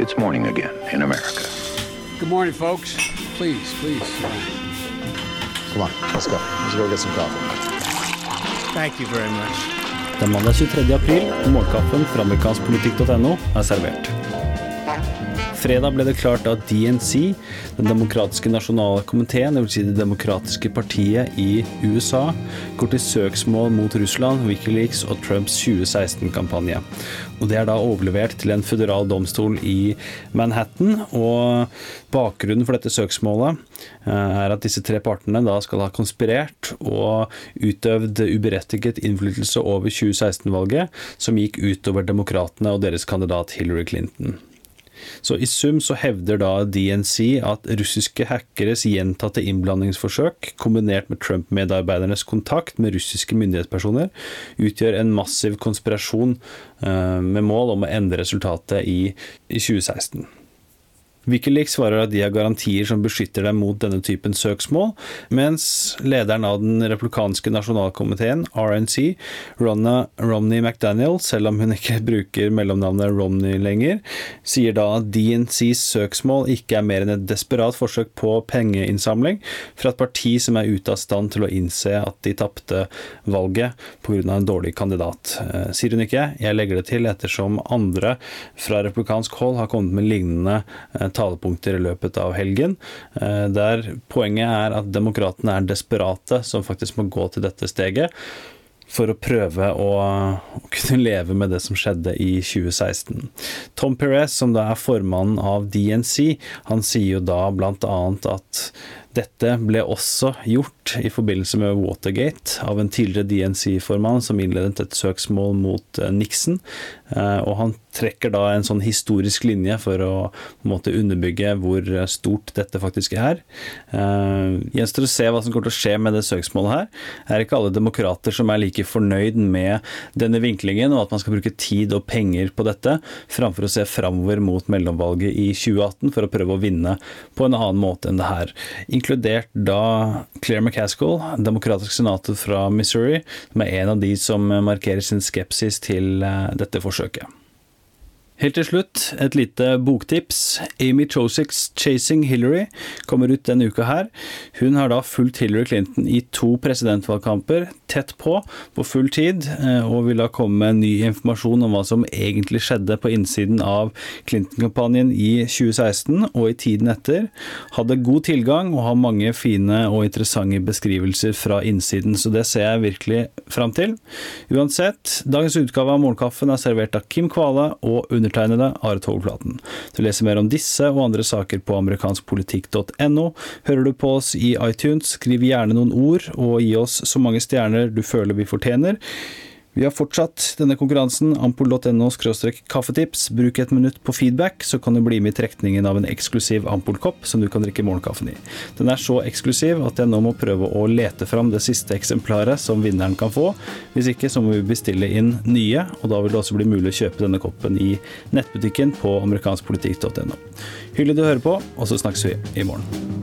It's morning again in America. Good morning, folks. Please, please. Come on, let's go. Let's go get some coffee. Thank you very much. Den mandag 23. april, morgenkaffen fra amerikanskpolitikk.no er servert. Fredag ble det klart at DNC, Den demokratiske nasjonale komiteen, dvs. Si det demokratiske partiet i USA, går til søksmål mot Russland, Wikileaks og Trumps 2016-kampanje. Og Det er da overlevert til en føderal domstol i Manhattan. og Bakgrunnen for dette søksmålet eh, er at disse tre partene da skal ha konspirert og utøvd uberettiget innflytelse over 2016-valget, som gikk utover demokratene og deres kandidat Hillary Clinton. Så i sum så hevder da DNC at russiske hackeres gjentatte innblandingsforsøk, kombinert med Trump-medarbeidernes kontakt med russiske myndighetspersoner, utgjør en massiv konspirasjon eh, med mål om å endre resultatet i, i 2016. Wikileaks svarer at de har garantier som beskytter dem mot denne typen søksmål, mens lederen av den republikanske nasjonalkomiteen, RNC, Ronna Romney McDaniel, selv om hun ikke bruker mellomnavnet Romney lenger, sier da at DNCs søksmål ikke er mer enn et desperat forsøk på pengeinnsamling fra et parti som er ute av stand til å innse at de tapte valget pga. en dårlig kandidat. Eh, sier hun ikke. Jeg legger det til ettersom andre fra republikansk hold har kommet med lignende eh, talepunkter i løpet av helgen. Eh, der poenget er at demokratene er desperate som faktisk må gå til dette steget for å prøve å, kunne leve med det som skjedde i 2016. Tom Perez, som da er formannen av DNC, han sier jo da bl.a. at dette ble også gjort i forbindelse med Watergate av en tidligere DNC-formann som innledet et søksmål mot eh, Nixon. Eh, og han trekker da en sånn historisk linje for å måte underbygge hvor stort dette faktisk er. Uh, Gjenstår å se hva som kommer til å skje med det søksmålet her. Det er ikke alle demokrater som er like fornøyd med denne vinklingen, og at man skal bruke tid og penger på dette, framfor å se framover mot mellomvalget i 2018 for å prøve å vinne på en annen måte enn det her inkludert da Claire McCaskill, demokratisk senator fra Missouri, som er en av de som markerer sin skepsis til eh, dette forsøket. Helt til slutt, et lite boktips. Amy Chosiks 'Chasing Hillary' kommer ut denne uka her. Hun har da fulgt Hillary Clinton i to presidentvalgkamper, tett på, på full tid, eh, og vil da komme med ny informasjon om hva som egentlig skjedde på innsiden av Clinton-kampanjen i 2016 og i tiden etter. Hadde god tilgang og har mange fine og interessante beskrivelser fra innsiden, så det ser jeg virkelig fram til. Uansett, dagens utgave av Morgenkaffen er servert av Kim Kvale og under undertegnede Are Togflaten. Du leser mer om disse og andre saker på amerikanskpolitikk.no. Hører du på oss i iTunes, skriv gjerne noen ord, og gi oss så mange stjerner du føler vi fortjener. Vi har fortsatt denne konkurransen, ampol.no kaffetips. Bruk et minutt på feedback, så kan du bli med i trekningen av en eksklusiv Ampol-kopp som du kan drikke morgenkaffen i. Den er så eksklusiv at jeg nå må prøve å lete fram det siste eksemplaret som vinneren kan få. Hvis ikke så må vi bestille inn nye, og da vil det også bli mulig å kjøpe denne koppen i nettbutikken på amerikanskpolitikk.no. Hyggelig du hører på, og så snakkes vi i morgen.